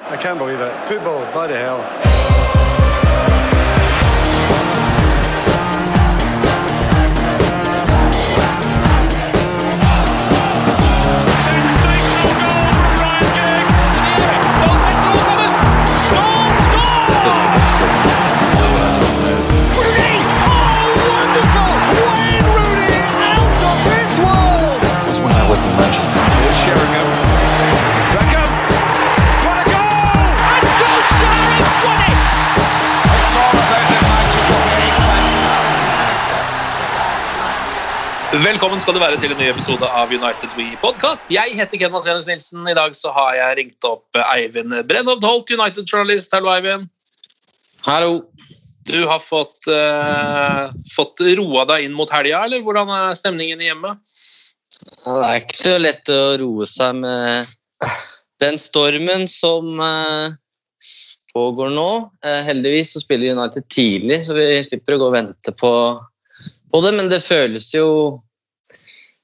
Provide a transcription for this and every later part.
I can't believe it. Football, bloody hell. was when I was in Manchester. Velkommen skal du være til en ny episode av United We Podcast. Jeg heter Ken Vasenus Nilsen. I dag så har jeg ringt opp Eivind Brennhovd Holt, United-journalist. Hallo, Eivind. Hallo. Du har fått, uh, fått roa deg inn mot helga, eller hvordan er stemningen hjemme? Det er ikke så lett å roe seg med den stormen som uh, pågår nå. Uh, heldigvis så spiller United tidlig, så vi slipper å gå og vente på, på det. Men det føles jo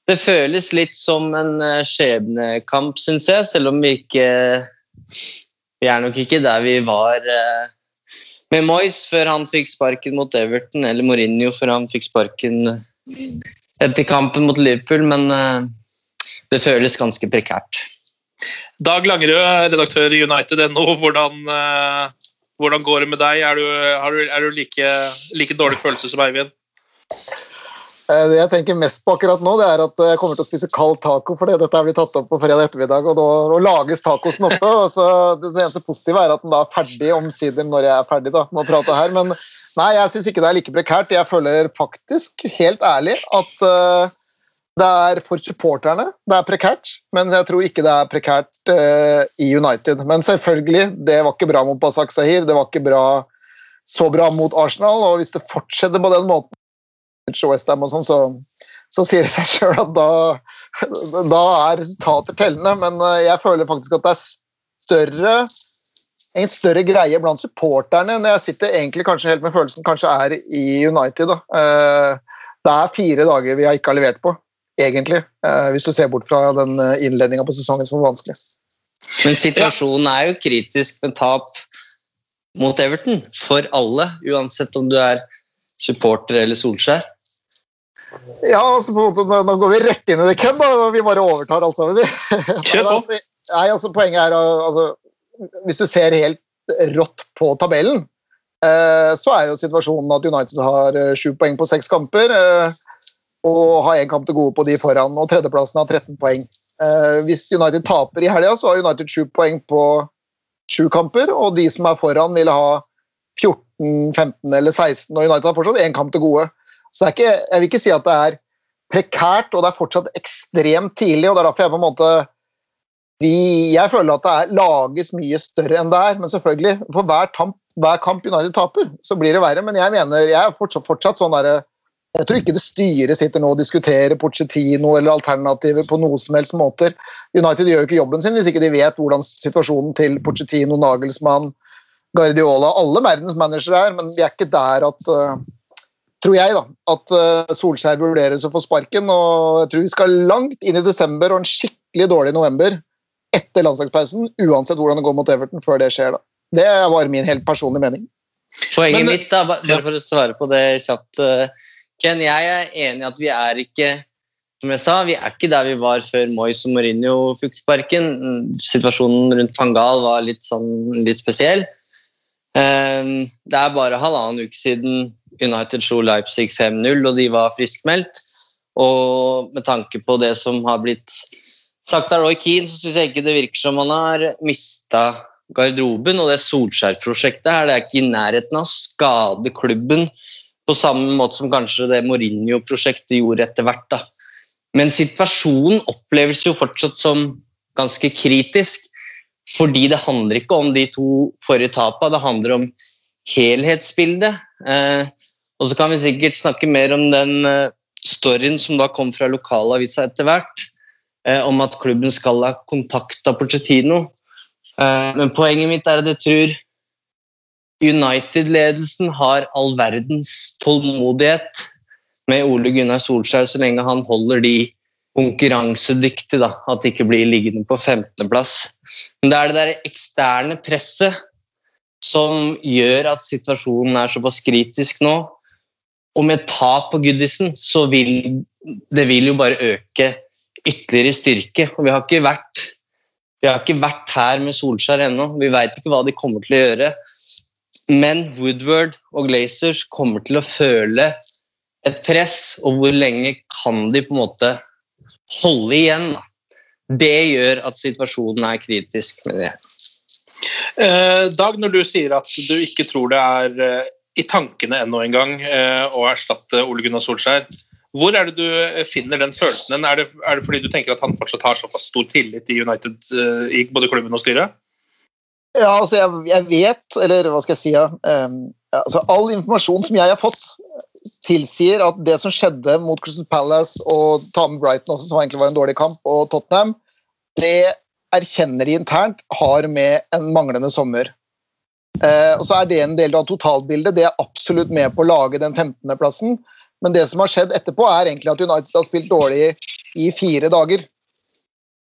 Det føles litt som en eh, skjebnekamp, syns jeg, selv om vi ikke Vi er nok ikke der vi var eh, med Moyes før han fikk sparken mot Everton, eller Mourinho før han fikk sparken etter kampen mot Liverpool, men eh, det føles ganske prekært. Dag Langerød, redaktør i United.no. Hvordan, hvordan går det med deg? Er du, er du like, like dårlig følelse som Eivind? Eh, Det jeg tenker mest på akkurat nå, det er at jeg kommer til å spise kald taco fordi dette blir tatt opp på fredag ettermiddag, og da og lages tacosen oppe. og så Det eneste positive er at den da er ferdig omsider når jeg er ferdig da, med å prate her. Men nei, jeg syns ikke det er like prekært. Jeg føler faktisk, helt ærlig, at uh, det er for supporterne det er prekært, men jeg tror ikke det er prekært uh, i United. Men selvfølgelig, det var ikke bra mot Basak Sahir, det var ikke bra, så bra mot Arsenal, og hvis det fortsetter på den måten Norwich og sånn, så, så sier det seg sjøl at da, da er resultater tellende. Men eh, jeg føler faktisk at det er større en større greie blant supporterne enn jeg sitter egentlig kanskje helt med følelsen kanskje er i United. Da. Eh, Det er fire dager vi ikke har levert på, egentlig. eh, Hvis du ser bort fra den innledninga på sesongen som var vanskelig. Men situasjonen er jo kritisk med tap mot Everton for alle, uansett om du er supporter eller Solskjær. Ja, altså på en måte, nå, går vi rett inn i det, da, og Vi bare overtar alt sammen. Kjør på. Altså, Nei, altså Poenget er altså, Hvis du ser helt rått på tabellen, eh, så er jo situasjonen at United har eh, sju poeng på seks kamper. Eh, og har én kamp til gode på de foran, og tredjeplassen har 13 poeng. Eh, hvis United taper i helga, så har United sju poeng på sju kamper, og de som er foran, vil ha 14, 15 eller 16, og United har fortsatt én kamp til gode. Så ikke, jeg vil ikke si at det er prekært, og det er fortsatt ekstremt tidlig. og det er derfor jeg på en måte vi, Jeg føler at det er, lages mye større enn det er, men selvfølgelig, for hver, tamp, hver kamp United taper, så blir det verre. Men jeg mener, jeg er fortsatt, fortsatt sånn derre Jeg tror ikke det styret sitter nå og diskuterer Pochettino eller alternativer på noe som helst måter. United gjør jo ikke jobben sin hvis ikke de vet hvordan situasjonen til Pochettino, Nagelsmann, Guardiola, alle verdens managere er, men vi er ikke der at uh, tror jeg, da, at uh, Solskjær vurderes å få sparken. og Jeg tror vi skal langt inn i desember og en skikkelig dårlig november etter landslagspausen, uansett hvordan det går mot Everton, før det skjer. da. Det var min helt personlige mening. Poenget Men- mitt, da, bare for å svare på det kjapt, eh, Ken, jeg er enig i at vi er ikke som jeg sa, vi er ikke der vi var før Moyes og Mourinho fikk sparken. Mm, Situasjonen rundt Fangal var litt, sånn, litt spesiell. Eh, Det er bare halvannen uke siden United slo Leipzig 5-0, og de var friskmeldt. Og med tanke på det som har blitt sagt av Roy Keane, så syns jeg ikke det virker som han har mista garderoben. Og det Solskjær-prosjektet her, det er ikke i nærheten av å skade klubben på samme måte som kanskje det Mourinho-prosjektet gjorde etter hvert. da. Men situasjonen oppleves jo fortsatt som ganske kritisk. Fordi det handler ikke om de to forrige tapene, det handler om helhetsbildet. Eh, og så kan vi sikkert snakke mer om den eh, storyen som da kom fra lokalavisa etter hvert, eh, om at klubben skal ha kontakta Porcetino. Eh, men poenget mitt er at jeg tror United-ledelsen har all verdens tålmodighet med Ole Gunnar Solskjær så lenge han holder de konkurransedyktige, da, at det ikke blir liggende på 15.-plass. Men det er det der eksterne presset som gjør at situasjonen er såpass kritisk nå. Og med tap på Goodison så vil det vil jo bare øke ytterligere styrke. Og vi har ikke vært, har ikke vært her med Solskjær ennå. Vi veit ikke hva de kommer til å gjøre. Men Woodward og Glazers kommer til å føle et press, og hvor lenge kan de på en måte holde igjen? Det gjør at situasjonen er kritisk. med det. Eh, Dag, når du sier at du ikke tror det er eh, i tankene ennå en gang eh, å erstatte Ole Gunnar Solskjær, hvor er det du finner den følelsen? Er det, er det fordi du tenker at han fortsatt har såpass stor tillit i United, eh, i både klubben og styret? Ja, altså jeg, jeg vet, eller hva skal jeg si ja, um, altså All informasjon som jeg har fått, tilsier at det som skjedde mot Crystal Palace og med Brighton også, som egentlig var en dårlig kamp, og Tottenham, det erkjenner de internt har med en manglende sommer. Eh, og så er det en del av totalbildet. Det er absolutt med på å lage den 15.-plassen. Men det som har skjedd etterpå, er egentlig at United har spilt dårlig i fire dager.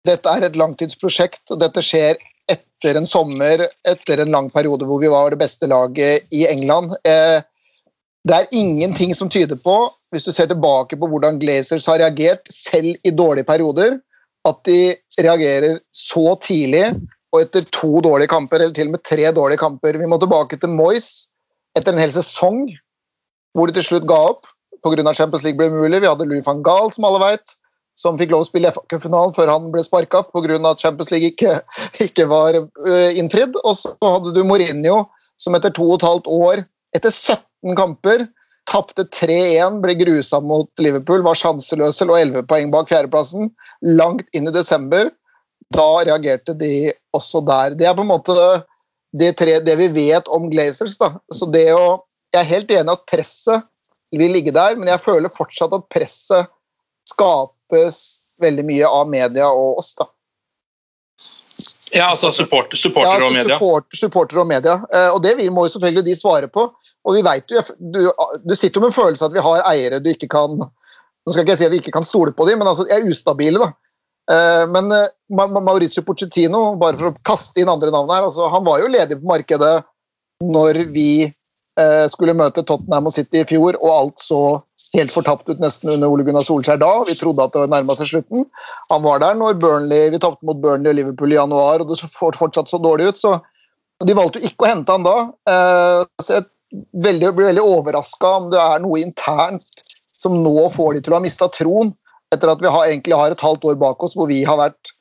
Dette er et langtidsprosjekt. og Dette skjer etter en sommer, etter en lang periode hvor vi var det beste laget i England. Eh, det er ingenting som tyder på, hvis du ser tilbake på hvordan Glazers har reagert, selv i dårlige perioder, at de reagerer så tidlig og etter to dårlige kamper, eller til og med tre dårlige kamper. Vi må tilbake til Moyes etter en hel sesong hvor de til slutt ga opp pga. Champions League ble umulig. Vi hadde Louis van Gahl, som alle vet, som fikk lov å spille FA-finalen før han ble sparka pga. at Champions League ikke, ikke var uh, innfridd. Og så hadde du Mourinho, som etter to og et halvt år, etter 17 kamper, tapte 3-1, ble grusa mot Liverpool, var sjanseløse, lå 11 poeng bak fjerdeplassen. Langt inn i desember. Da reagerte de også der. Det er på en måte det, tre, det vi vet om Glazers. Da. Så det å, jeg er helt enig at presset vil ligge der, men jeg føler fortsatt at presset skapes veldig mye av media og oss. da. Ja, altså supporter, supporter ja, altså og media. Supporter, supporter og media. Eh, og det vil, må jo selvfølgelig de svare på. Og vi vet jo, du, du sitter jo med en følelse at vi har eiere du ikke kan Nå skal ikke jeg si at vi ikke kan stole på dem, men altså, de er ustabile. da. Eh, men eh, Ma- Ma- Maurizio Pochettino, bare for å kaste inn andre navn her, altså, han var jo ledig på markedet når vi eh, skulle møte Tottenham og City i fjor, og alt så helt fortapt ut nesten under Ole Gunnar Solskjær da. Vi trodde at det nærma seg slutten. Han var der når Burnley, vi tapte mot Burnley og Liverpool i januar, og det så fortsatt så dårlig ut. så De valgte jo ikke å hente han da. Så jeg veldig, blir veldig overraska om det er noe internt som nå får de til å ha mista troen, etter at vi har, egentlig har et halvt år bak oss hvor vi har vært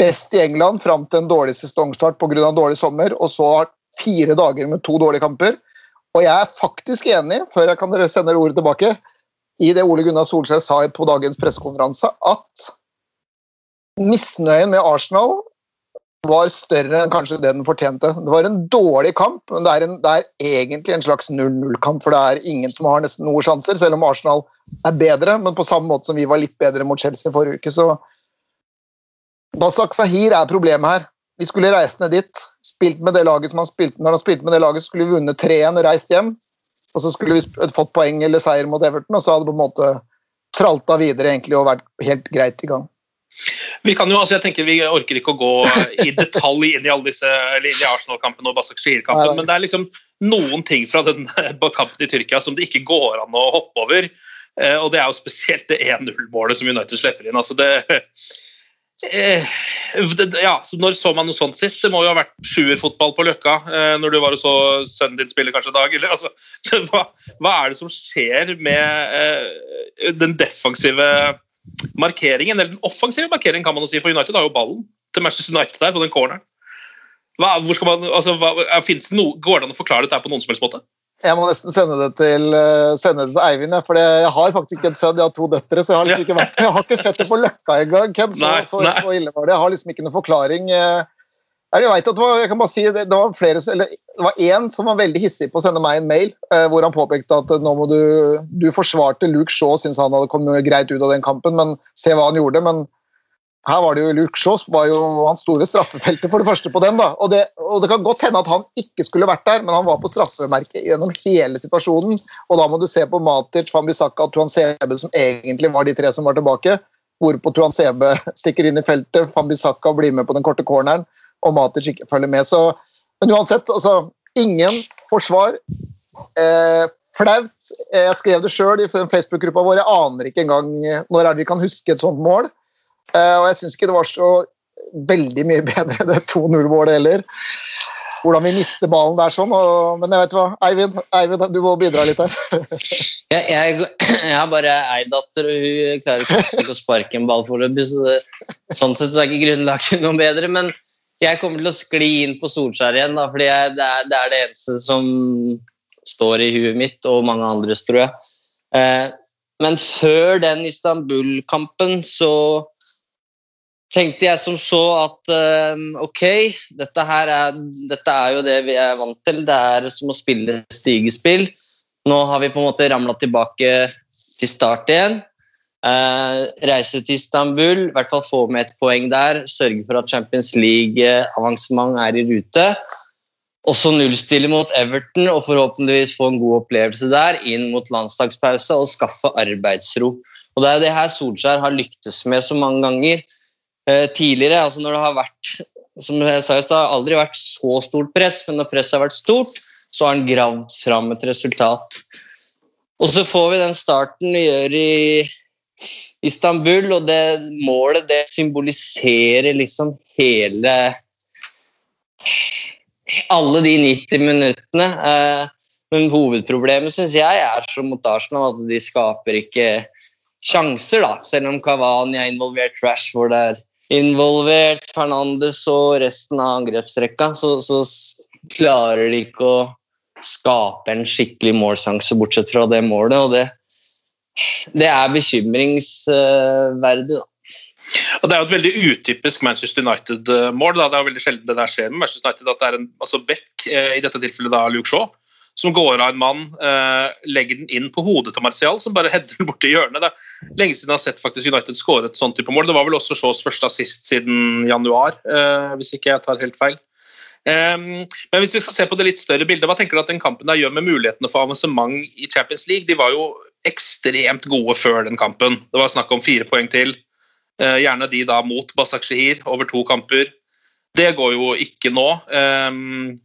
best i England fram til en dårlig sesongstart pga. dårlig sommer, og så har fire dager med to dårlige kamper. Og jeg er faktisk enig, før jeg kan sende ordet tilbake, i det Ole Gunnar Solskjær sa på dagens pressekonferanse, at misnøyen med Arsenal var større enn kanskje det den fortjente. Det var en dårlig kamp, men det er, en, det er egentlig en slags 0-0-kamp, for det er ingen som har nesten noen sjanser, selv om Arsenal er bedre, men på samme måte som vi var litt bedre mot Chelsea forrige uke, så Basak Sahir er problemet her. Vi skulle reist ned dit, spilt med det laget som han spilte når han spilte med det laget, så skulle vi vunnet 3-1, reist hjem, og så skulle vi fått poeng eller seier mot Everton, og så hadde det på en måte tralta videre egentlig og vært helt greit i gang. Vi kan jo, altså jeg tenker vi orker ikke å gå i detalj inn i alle disse, i Arsenal-kampene og Basak Nei, Shihir-kampen, men det er liksom noen ting fra den kampen i Tyrkia som det ikke går an å hoppe over. Eh, Og det er jo spesielt det 1-0-målet som United slipper inn. altså det eh, det- ja, Når så man noe sånt sist? Det må jo ha vært sjuerfotball på Løkka eh, når du var og så sønnen din spille kanskje dag? Eller, altså, hva, hva er det som skjer med eh, den defensive markeringen? Eller den offensive markeringen, kan man jo si, for United har jo ballen til Manchester United der på den corneren. Hva, hvor skal man, altså, hva, noe, Går det an å forklare dette på noen som helst måte? Jeg må nesten sende det til, eh, sende det til Eivind, ja, for jeg har faktisk ikke en sønn, jeg har to døtre. Så jeg har, liksom ikke, vært, jeg har ikke sett det på Løkka engang. Ken, så, Nei, så, nei. så ille var det. Jeg har liksom ikke noen forklaring. eh. Jeg vet at det var, jeg kan bare si, det, var flere, eller, det var én som var veldig hissig på å sende meg en mail, eh, hvor han påpekte at eh, nå må du Du forsvarte Luke Shaw, syntes han hadde kommet greit ut av den kampen, men se hva han gjorde. men her var det jo Luke Shaw var jo hans store straffefeltet for det første på den. da, og det, og det kan godt hende at han ikke skulle vært der, men han var på straffemerket gjennom hele situasjonen. Og da må du se på Matic, Fambisaka og Tuan Sebe, som egentlig var de tre som var tilbake. Hvorpå Tuan Sebe stikker inn i feltet, Fambisaka blir med på den korte corneren, og Matic ikke følger med. Så, men uansett, altså Ingen forsvar. Eh, flaut. Eh, Jeg skrev det sjøl i Facebook-gruppa vår. Jeg aner ikke engang når vi kan huske et sånt mål. Eh, og jeg syns ikke det var så veldig mye bedre det 2-0-målet heller. Hvordan vi mister ballen der sånn. Og, men jeg vet hva, Eivind, Eivind, du må bidra litt her. Jeg, jeg, jeg har bare ei datter, og hun klarer ikke å sparke en ball foreløpig. Så sånn sett så er ikke grunnlaget noe bedre. Men jeg kommer til å skli inn på Solskjær igjen, da, fordi jeg, det, er, det er det eneste som står i huet mitt, og mange andres, tror jeg. Eh, men før den Istanbul-kampen så tenkte jeg som så at eh, ok, dette her er, dette er jo det vi er vant til. Det er som å spille stigespill. Nå har vi på en måte ramla tilbake til start igjen. Eh, reise til Istanbul, i hvert fall få med et poeng der. Sørge for at Champions League-avansement er i rute. Også nullstille mot Everton og forhåpentligvis få en god opplevelse der inn mot landslagspause og skaffe arbeidsro. Og Det er det her Solskjær har lyktes med så mange ganger eh, tidligere. altså når det har vært som jeg sa i stad, aldri vært så stort press, men når presset har vært stort, så har han gravd fram et resultat. Og så får vi den starten vi gjør i Istanbul, og det målet det symboliserer liksom hele alle de 90 minuttene. Eh, men hovedproblemet syns jeg er som mot Arsenal at de skaper ikke sjanser, da. Selv om Kavani er involvert, Rashford er involvert, Fernandes og resten av angrepsrekka, så, så klarer de ikke å skape en skikkelig målsjanse bortsett fra det målet. og det det er bekymringsverdig, da. Og Det er jo et veldig utypisk Manchester United-mål. Det er jo veldig sjelden det der skjer med Manchester United, at det er en altså Beck, eh, i dette tilfellet da Luke Shaw, som går av en mann, eh, legger den inn på hodet til Martial, som bare header den borti hjørnet. Det er lenge siden jeg har sett faktisk United skåre et sånt type mål. Det var vel også Shaws første assist siden januar, eh, hvis ikke jeg tar helt feil. Um, men hvis vi skal se på det litt større bildet, hva tenker du at den kampen der gjør med mulighetene for avansement i Champions League? De var jo ekstremt gode før den kampen. Det var snakk om fire poeng til. Eh, gjerne de da mot Basak Shehir over to kamper. Det går jo ikke nå. Um,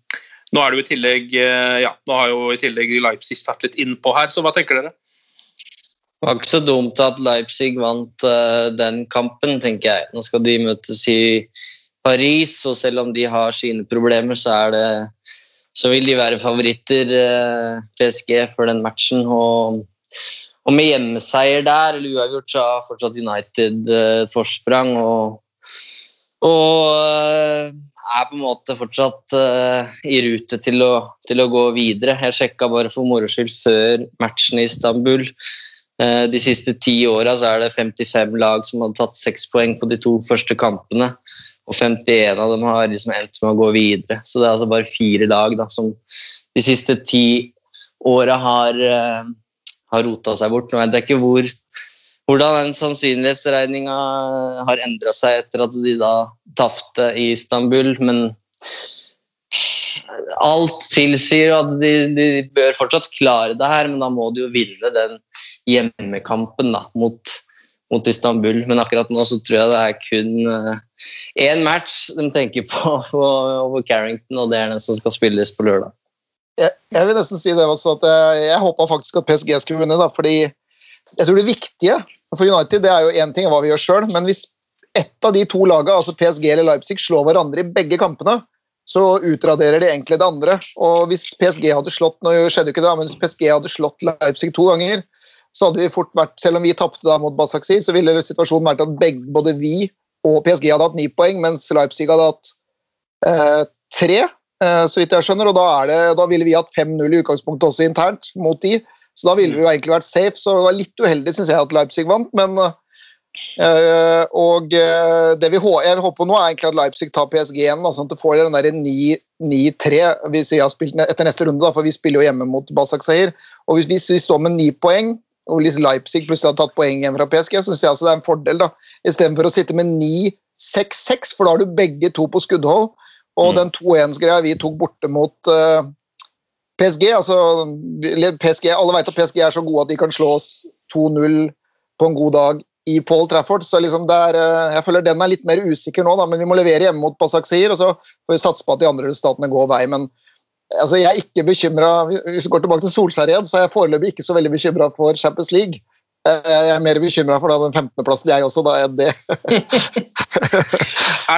nå er det jo i tillegg eh, ja, nå har jo i tillegg Leipzig tatt litt innpå her, så hva tenker dere? Det var ikke så dumt at Leipzig vant eh, den kampen, tenker jeg. Nå skal de møtes i Paris, og selv om de har sine problemer, så, er det, så vil de være favoritter, PSG, for den matchen. Og, og med hjemmeseier der, eller uavgjort, så har fortsatt United eh, et forsprang. Og, og eh, er på en måte fortsatt eh, i rute til å, til å gå videre. Jeg sjekka bare for moro skyld før matchen i Istanbul. Eh, De siste ti åra er det 55 lag som har tatt seks poeng på de to første kampene. Og 51 av dem har liksom endt med å gå videre. Så det er altså bare fire lag da, som de siste ti åra har, eh, har rota seg bort. Nå vet jeg ikke hvor, hvordan den sannsynlighetsregninga har endra seg etter at de da tapte i Istanbul, men alt tilsier at de, de bør fortsatt klare det her, men da må de jo vinne den hjemmekampen da, mot, mot Istanbul. Men akkurat nå så tror jeg det er kun én match de tenker på over Carrington, og det er den som skal spilles på lørdag. Jeg, jeg vil nesten si det også, at jeg, jeg håpa faktisk at PSG skulle vinne, da, fordi jeg tror det viktige for United det er jo én ting hva vi gjør sjøl, men hvis ett av de to lagene, altså PSG eller Leipzig, slår hverandre i begge kampene, så utraderer de egentlig det andre. Og hvis PSG hadde slått nå skjedde jo ikke det, men hvis PSG hadde slått Leipzig to ganger, så hadde vi fort vært, selv om vi tapte mot Basaksi, så ville situasjonen vært at begge, både vi og PSG hadde hatt ni poeng, mens Leipzig hadde hatt eh, tre, eh, så vidt jeg skjønner. Og da, det, da ville vi hatt 5-0 i utgangspunktet også internt mot de. Så da ville vi jo egentlig vært safe. Så det var litt uheldig, syns jeg, at Leipzig vant, men Uh, og uh, det vi jeg håper nå, er egentlig at Leipzig tar PSG igjen, sånn at du får den der 9-3 hvis vi har spilt etter neste runde, da, for vi spiller jo hjemme mot Basak Sahir. Og hvis, hvis, vi står med ni poeng, og hvis Leipzig plutselig har tatt poeng igjen fra PSG, så syns jeg altså det er en fordel, da, istedenfor å sitte med 9-6-6, for da har du begge to på skuddhold. Og mm. den 2-1-greia vi tok borte mot uh, PSG, altså PSG, Alle vet at PSG er så gode at de kan slå oss 2-0 på en god dag i Paul Trafford. så liksom er, uh, Jeg føler den er litt mer usikker nå, da, men vi må levere hjemme mot Basaksehir, og så får vi satse på at de andre resultatene går vei. men altså, Jeg er ikke bekymra Hvis vi går tilbake til Solskjær igjen, så er jeg foreløpig ikke så veldig bekymra for Champions League. Eh, jeg er mer bekymra for den 15.-plassen, jeg også, da er det.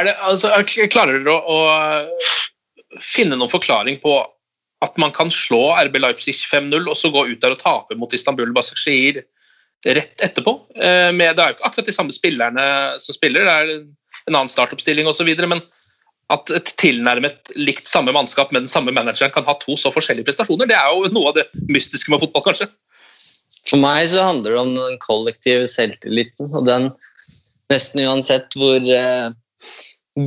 det altså, klarer dere å, å finne noen forklaring på at man kan slå RB Leipzig 5-0 og så gå ut der og tape mot Istanbul Basakshir rett etterpå. Eh, med, det er jo ikke akkurat de samme spillerne som spiller, det er en annen startoppstilling osv. Men at et tilnærmet likt samme mannskap med den samme manageren kan ha to så forskjellige prestasjoner, det er jo noe av det mystiske med fotball, kanskje. For meg så handler det om den kollektive selvtilliten, og den nesten uansett hvor eh,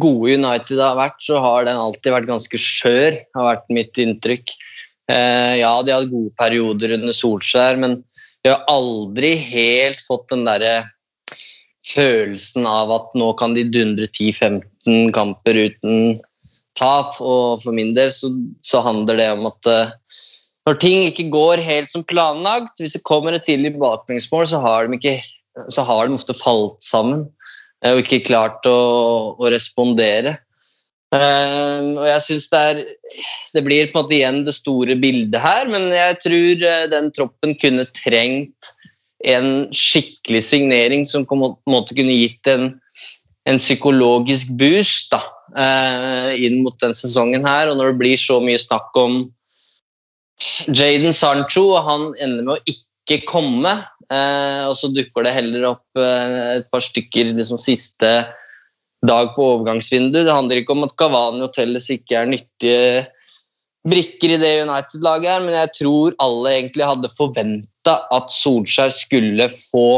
gode United har vært, så har den alltid vært ganske skjør, har vært mitt inntrykk. Eh, ja, de hadde gode perioder under Solskjær, men de har aldri helt fått den derre følelsen av at nå kan de dundre 10-15 kamper uten tap. Og for min del så, så handler det om at uh, når ting ikke går helt som planlagt, hvis det kommer et tidlig baklengsmål, så har de, så har de ofte falt sammen uh, og ikke klart å, å respondere. Um, og jeg synes det er Det blir på en måte igjen det store bildet her, men jeg tror uh, den troppen kunne trengt en skikkelig signering som på en måte kunne gitt en, en psykologisk boost da, uh, inn mot den sesongen her. Og når det blir så mye snakk om Jaden Sancho, han ender med å ikke komme, og så dukker det heller opp et par stykker liksom siste dag på overgangsvinduet. Det handler ikke om at Cavani og Telles ikke er nyttige brikker i det United-laget her, men jeg tror alle egentlig hadde forventa at Solskjær skulle få,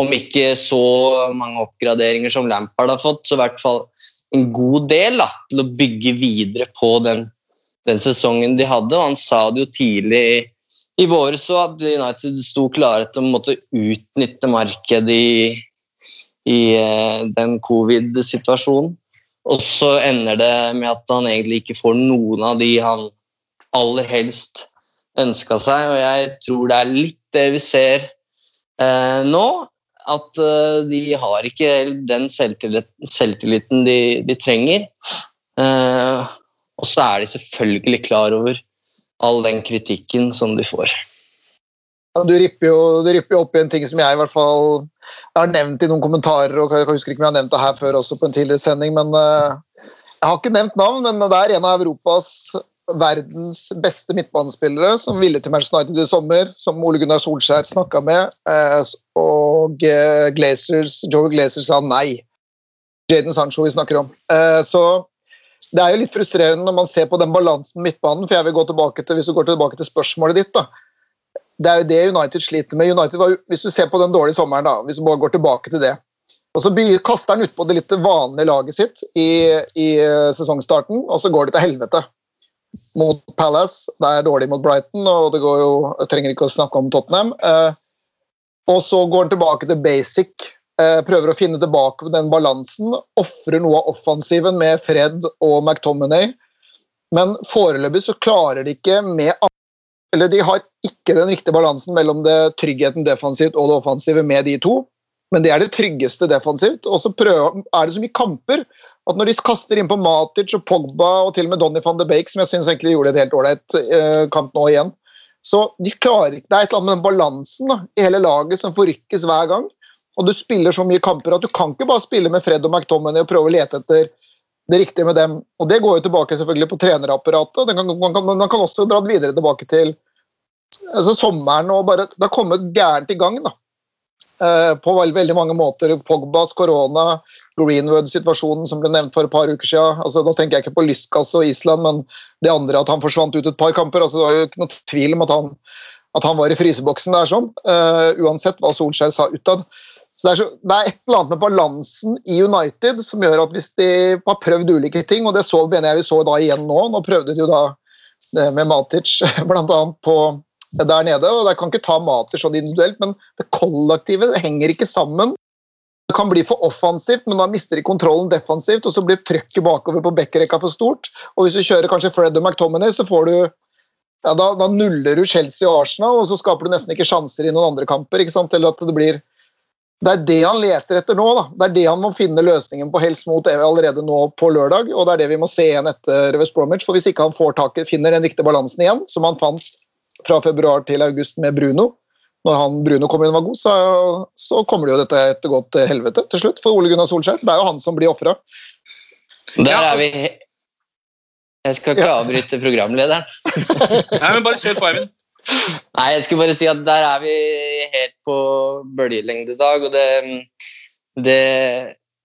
om ikke så mange oppgraderinger som Lampard har fått, så i hvert fall en god del da, til å bygge videre på den, den sesongen de hadde. Og han sa det jo tidlig i, i våre så at United sto klare til å måtte utnytte markedet i, i eh, den covid-situasjonen. Og så ender det med at han egentlig ikke får noen av de han aller helst ønska seg. Og jeg tror det er litt det vi ser eh, nå. At eh, de har ikke den selvtilliten, selvtilliten de, de trenger. Eh, og så er de selvfølgelig klar over all den kritikken som de får. Du ripper, jo, du ripper opp i en ting som jeg i hvert fall har nevnt i noen kommentarer. og Jeg husker ikke om jeg har nevnt det her før også på en tidligere sending, men uh, Jeg har ikke nevnt navn, men det er en av Europas verdens beste midtbanespillere som ville til Manchester United i sommer, som Ole Gunnar Solskjær snakka med, uh, og uh, Glazers, Joe Glazer sa nei. Jaden Sancho vi snakker om. så det er jo litt frustrerende når man ser på den balansen med midtbanen, for jeg vil gå tilbake til, hvis du går tilbake til spørsmålet ditt, da, det er jo det United sliter med. United var, hvis du ser på den dårlige sommeren, da, hvis du bare går tilbake til det og Så kaster han utpå det litt vanlige laget sitt i, i, eh, sesongstarten, og så går det til helvete. Mot Palace, det er dårlig mot Brighton, og det går jo, trenger ikke å snakke om Tottenham. Eh, og så går han tilbake til basic, prøver å finne tilbake den balansen. Ofrer noe av offensiven med Fred og McTominay. Men foreløpig så klarer de ikke med eller de har ikke den riktige balansen mellom det tryggheten defensivt og det offensive med de to. Men det er det tryggeste defensivt. Og så er det så mye kamper at når de kaster inn på Matic og Pogba og til og med Donny van de Bake, som jeg syns egentlig gjorde et helt ålreit eh, kamp nå igjen så de klarer ikke, Det er et eller annet med den balansen da, i hele laget som forrykkes hver gang. Og du spiller så mye kamper at du kan ikke bare spille med Fred og McTominay og prøve å lete etter det riktige med dem. Og Det går jo tilbake selvfølgelig på trenerapparatet, og kan, man, kan, også dra det videre tilbake til altså sommeren. og bare, Det har kommet gærent i gang da. Eh, på veldig, mange måter. Pogbas, korona, Greenwood-situasjonen som ble nevnt for et par uker siden. Altså, da tenker jeg ikke på Lyskas og Island, men det andre at han forsvant ut et par kamper. altså Det var jo ikke noe tvil om at han, at han var i fryseboksen der, sånn, uh, uansett hva Solskjær sa utad. Så det er, så, det er, et eller annet med balansen i United som gjør at hvis de har prøvd ulike ting, og det så, mener jeg vi så da igjen nå Nå prøvde de jo da eh, med Matic bl.a. på der nede, og Jeg kan ikke ta Matic sånn individuelt, men det kollektive det henger ikke sammen. Det kan bli for offensivt, men da mister de kontrollen defensivt, og så blir trøkket bakover på backrekka for stort. Og hvis du kjører kanskje Fred og McTominay, så får du ja, da, da, nuller du Chelsea og Arsenal, og så skaper du nesten ikke sjanser i noen andre kamper. ikke sant? Eller at det blir det er det han leter etter nå. da. Det er det han må finne løsningen på helst mot allerede nå på lørdag. Og det er det vi må se igjen etter West Bromwich. For hvis ikke han får tak, finner den riktige balansen igjen, som han fant fra februar til august med Bruno, når han, Bruno kom inn og var god, så, så kommer det jo dette etter godt helvete til slutt for Ole Gunnar Solskjær. Det er jo han som blir ofra. Der er vi Jeg skal ikke avbryte programlederen. Nei, men bare kjør på, Eivind. Nei, jeg skulle bare si at der er vi helt på bølgelengde i dag. Og det, det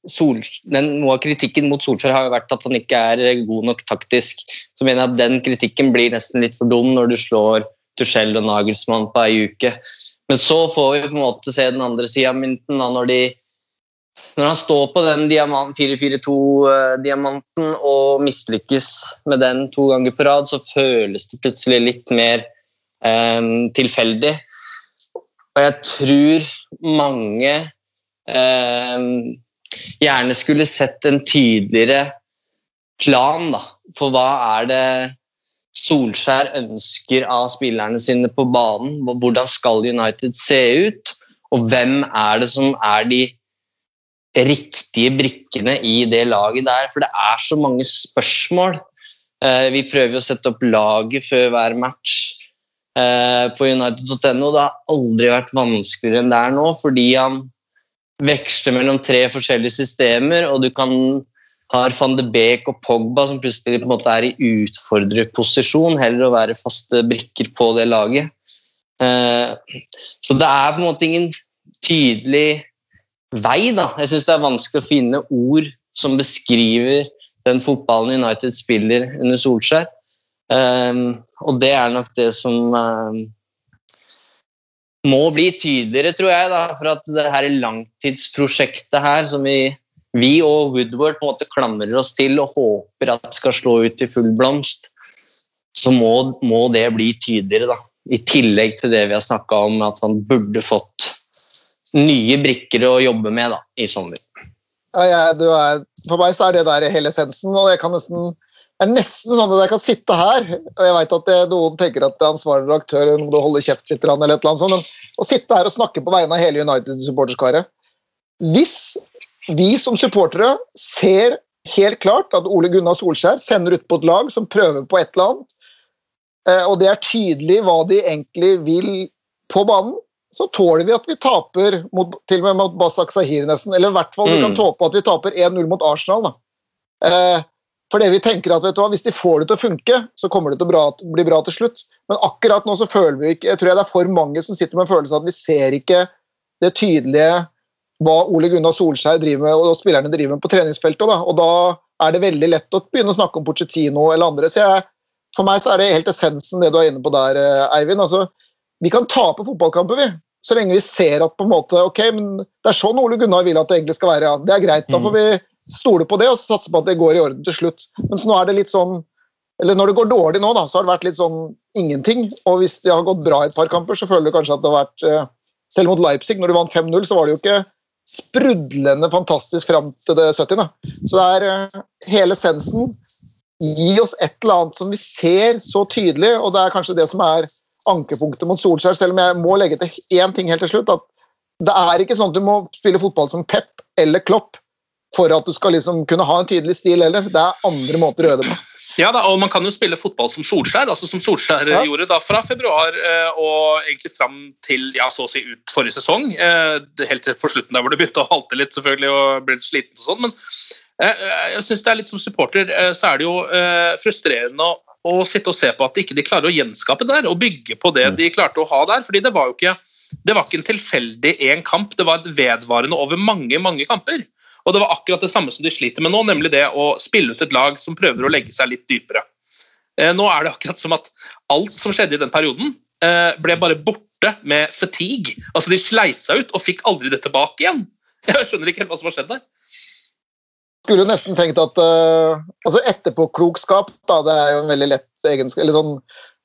Sol, den, Noe av kritikken mot Solskjær har jo vært at han ikke er god nok taktisk. Så mener jeg at den kritikken blir nesten litt for dum når du slår Tuchel og Nagelsmann på ei uke. Men så får vi på en måte se den andre sida av mynten. Når, de, når, han står på den 4-4-2-diamanten eh, og mislykkes med den to ganger på rad, så føles det plutselig litt mer tilfeldig. Og jeg tror mange gjerne skulle sett en tydeligere plan da, for hva er det Solskjær ønsker av spillerne sine på banen. Hvordan skal United se ut? Og hvem er det som er de riktige brikkene i det laget der? For det er så mange spørsmål. Eh, vi prøver å sette opp laget før hver match på United.no. Det har aldri vært vanskeligere enn det er nå, fordi han veksler mellom tre forskjellige systemer, og du kan har van de Beek og Pogba som plutselig på en måte er i utfordrerposisjon, heller å være faste brikker på det laget. Eh, så det er på en måte ingen tydelig vei. da. Jeg syns det er vanskelig å finne ord som beskriver den fotballen United spiller under Solskjær. Eh, og det er nok det som eh, må bli tydeligere, tror jeg, da, for at det her langtidsprosjektet her som vi vi og Woodward på en måte klamrer oss til og håper at det skal slå ut i full blomst, så må, må det bli tydeligere. da. I tillegg til det vi har snakka om, at han burde fått nye brikker å jobbe med da, i sommer. Ja, jeg, er, for meg så er det der hele essensen. og jeg kan nesten det er nesten sånn at jeg kan sitte her, og jeg vet at det, noen tenker at det er ansvarlig redaktør må holde kjeft litt, eller et eller annet sånt, men å sitte her og snakke på vegne av hele United-supporterskaret Hvis vi som supportere ser helt klart at Ole Gunnar Solskjær sender ut på et lag som prøver på et eller annet, eh, og det er tydelig hva de egentlig vil på banen, så tåler vi at vi taper mot, til og med mot Basak Sahir, nesten. Eller i hvert fall vi kan mm. tåpe at vi taper 1-0 mot Arsenal. Da. Fordi vi tenker at hva, Hvis de får det til å funke, så kommer det til å bra, bli bra til slutt. Men akkurat nå så føler vi ikke Jeg tror det er for mange som sitter med en følelse av at vi ser ikke det tydelige hva Ole Gunnar Solskjær driver med, og spillerne driver med på treningsfeltet. Da. Og da er det veldig lett å begynne å snakke om Pochettino eller andre. Så jeg, for meg så er det helt essensen det du er inne på der, eh, Eivind. Altså, vi kan tape fotballkamper, vi. Så lenge vi ser at på en måte, ok, men det er sånn Ole Gunnar vil at det egentlig skal være. Ja. Det er greit. Da får vi stole på det og satse på at det går i orden til slutt. Mens nå er det litt sånn eller når det går dårlig nå, da, så har det vært litt sånn ingenting. Og hvis det har gått bra i et par kamper, så føler du kanskje at det har vært eh, Selv mot Leipzig, når de vant 5-0, så var det jo ikke sprudlende fantastisk fram til det 70. Så det er uh, hele sensen. Gi oss et eller annet som vi ser så tydelig, og det er kanskje det som er ankepunktet mot Solskjær, selv om jeg må legge til én ting helt til slutt. at Det er ikke sånn at du må spille fotball som Pep eller Klopp for at du skal liksom kunne ha en tydelig stil heller. Det er andre måter å gjøre det på. Ja da, og man kan jo spille fotball som Solskjær, altså som Solskjær Ja. gjorde da fra februar eh, og egentlig fram til ja, så å si ut forrige sesong. Eh, helt til på slutten der hvor det begynte å halte litt selvfølgelig og ble litt sliten og sånn. Men eh, jeg synes det er litt som supporter eh, så er det jo eh, frustrerende å, å sitte og se på at ikke de klarer å gjenskape det der og bygge på det de klarte å ha der. fordi det var jo ikke det var ikke en tilfeldig én kamp, det var vedvarende over mange mange kamper. Og det var akkurat det samme som de sliter med nå, nemlig det å spille ut et lag som prøver å legge seg litt dypere. Eh, nå er det akkurat som at alt som skjedde i den perioden, eh, ble bare borte med fatigue. Altså De sleit seg ut og fikk aldri det tilbake igjen. Jeg skjønner ikke helt hva som har skjedd der. skulle jo nesten tenkt at uh, altså Etterpåklokskap da, det er jo en veldig lett egenskap eller sånn,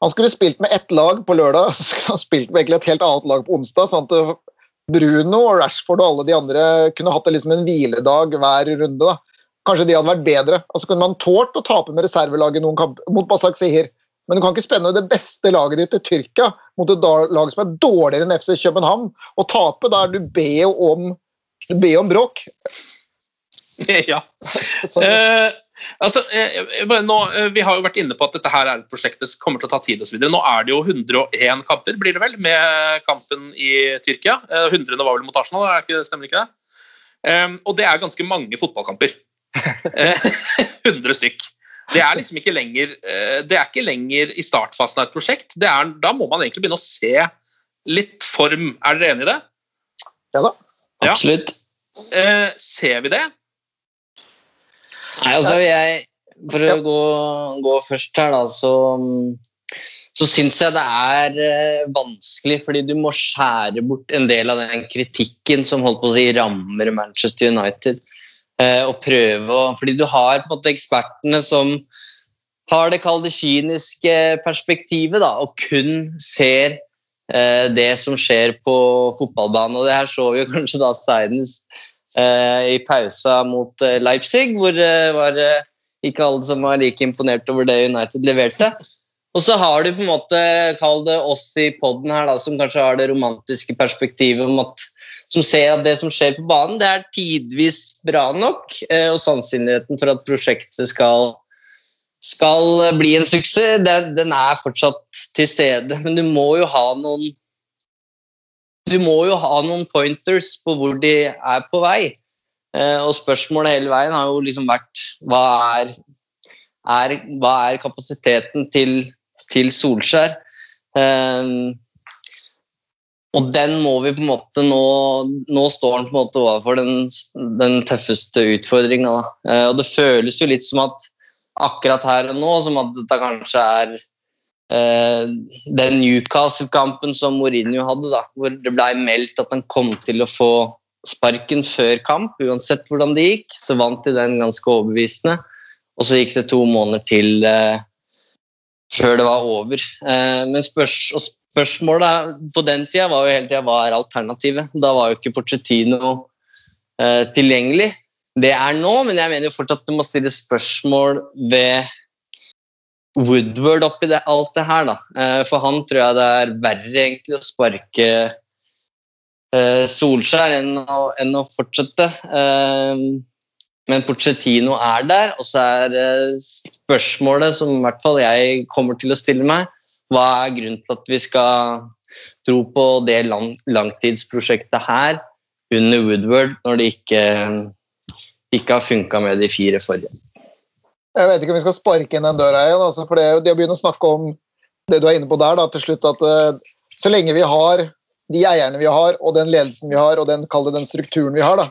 Han skulle spilt med ett lag på lørdag, så skulle han spilt med et helt annet lag på onsdag. sånn at Bruno og Rashford og alle de andre kunne hatt liksom en hviledag hver runde. da. Kanskje de hadde vært bedre. Og så kunne man tålt å tape med reservelaget noen kamp mot Basak Sihir. Men du kan ikke spenne det beste laget ditt til Tyrkia mot et lag som er dårligere enn FC København, og tape. Da er du be om, be om bråk. ja. Eh, altså, eh, nå, eh, vi har jo vært inne på at dette her er et prosjekt som kommer til å ta tid osv. Nå er det jo 101 kamper, blir det vel, med kampen i Tyrkia. Eh, 100 var vel mot Arsenal, er ikke, stemmer ikke det? Eh, og det er ganske mange fotballkamper. Eh, 100 stykk. Det er liksom ikke lenger eh, Det er ikke lenger i startfasen av et prosjekt. Det er, da må man egentlig begynne å se litt form. Er dere enig i det? ja da. Ja. Absolutt. Eh, ser vi det? Nei, altså jeg For å Ja. gå, gå først her, da, så så syns jeg det er eh, vanskelig, fordi du må skjære bort en del av den kritikken som holdt på å si rammer Manchester United. Eh, og prøve å Fordi du har på en måte ekspertene som har det kalde kyniske perspektivet da, og kun ser eh, det som skjer på fotballbanen. Og det her så vi jo kanskje da senest eh, i pausa mot eh, Leipzig, hvor det var eh, ikke alle som var like imponert over det United leverte. Og så har du på en måte, kall det oss i poden her, da, som kanskje har det romantiske perspektivet om at som ser at det som skjer på banen, det er tidvis bra nok, eh, og sannsynligheten for at prosjektet skal, skal bli en suksess, den, den er fortsatt til stede. Men du må jo ha noen du må jo ha noen pointers på hvor de er på vei. Eh, og spørsmålet hele veien har jo liksom vært hva er, er, hva er kapasiteten til, til Solskjær? Eh, og den må vi på en måte nå Nå står han på en måte overfor den, den tøffeste utfordringa. Eh, og det føles jo litt som at akkurat her og nå, som at dette kanskje er den Newcastle-kampen som Mourinho hadde, da, hvor det ble meldt at han kom til å få sparken før kamp, uansett hvordan det gikk. Så vant de den ganske overbevisende. Og så gikk det to måneder til eh, før det var over. Eh, men spørs, spørsmålet på den tida var jo hele tida hva er alternativet? Da var jo ikke Porcettino eh, tilgjengelig. Det er nå, men jeg mener jo fortsatt at det må stille spørsmål ved Woodward oppi det, alt det her, da. Eh, for han tror jeg det er verre egentlig å sparke eh, Solskjær enn å, enn å fortsette. Eh, men Pochettino er der, og så er spørsmålet som i hvert fall jeg kommer til å stille meg, hva er grunnen til at vi skal tro på det lang, langtidsprosjektet her under Woodward, når det ikke, ikke har funka med de fire forrige? Jeg vet ikke om vi skal sparke inn den døra igjen. Altså, for det, det å begynne å snakke om det du er inne på der, da, til slutt at uh, så lenge vi har de eierne vi har, og den ledelsen vi har, og den, den strukturen vi har, da,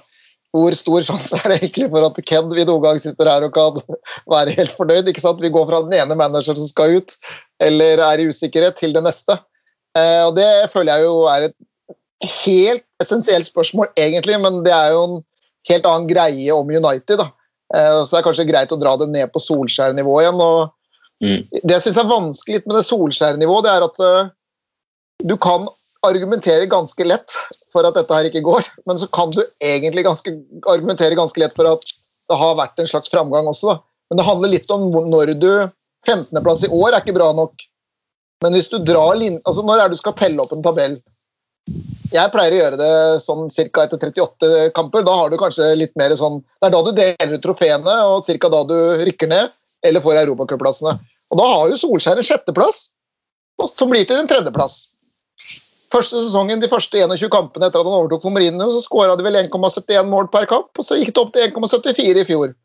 hvor stor sjanse er det egentlig for at Ken vi noen gang sitter her og kan være helt fornøyd? ikke sant? Vi går fra den ene manageren som skal ut, eller er i usikkerhet, til det neste. Uh, og Det føler jeg jo er et helt essensielt spørsmål, egentlig, men det er jo en helt annen greie om United. da. Eh, så det er kanskje greit å dra det ned på Solskjær-nivå igjen. og Mm. Det jeg syns er vanskelig med det Solskjær-nivået, det er at eh, du kan argumentere ganske lett for at dette her ikke går, men så kan du egentlig ganske, argumentere ganske lett for at det har vært en slags framgang også. Da. Men det handler litt om når du 15.-plass i år er ikke bra nok. Men hvis du drar altså når er det du skal telle opp en tabell? Jeg pleier å gjøre det sånn ca. etter 38 kamper. Da har du kanskje litt mer sånn Det er da du deler ut trofeene, og ca. da du rykker ned. eller får europacupplassene. Og da har jo Solskjær en sjetteplass, som blir til en tredjeplass. Første sesongen, De første 21 kampene etter at han overtok for Mourinho, så skåra de vel 1,71 mål per kamp, og så gikk det opp til 1,74 i fjor.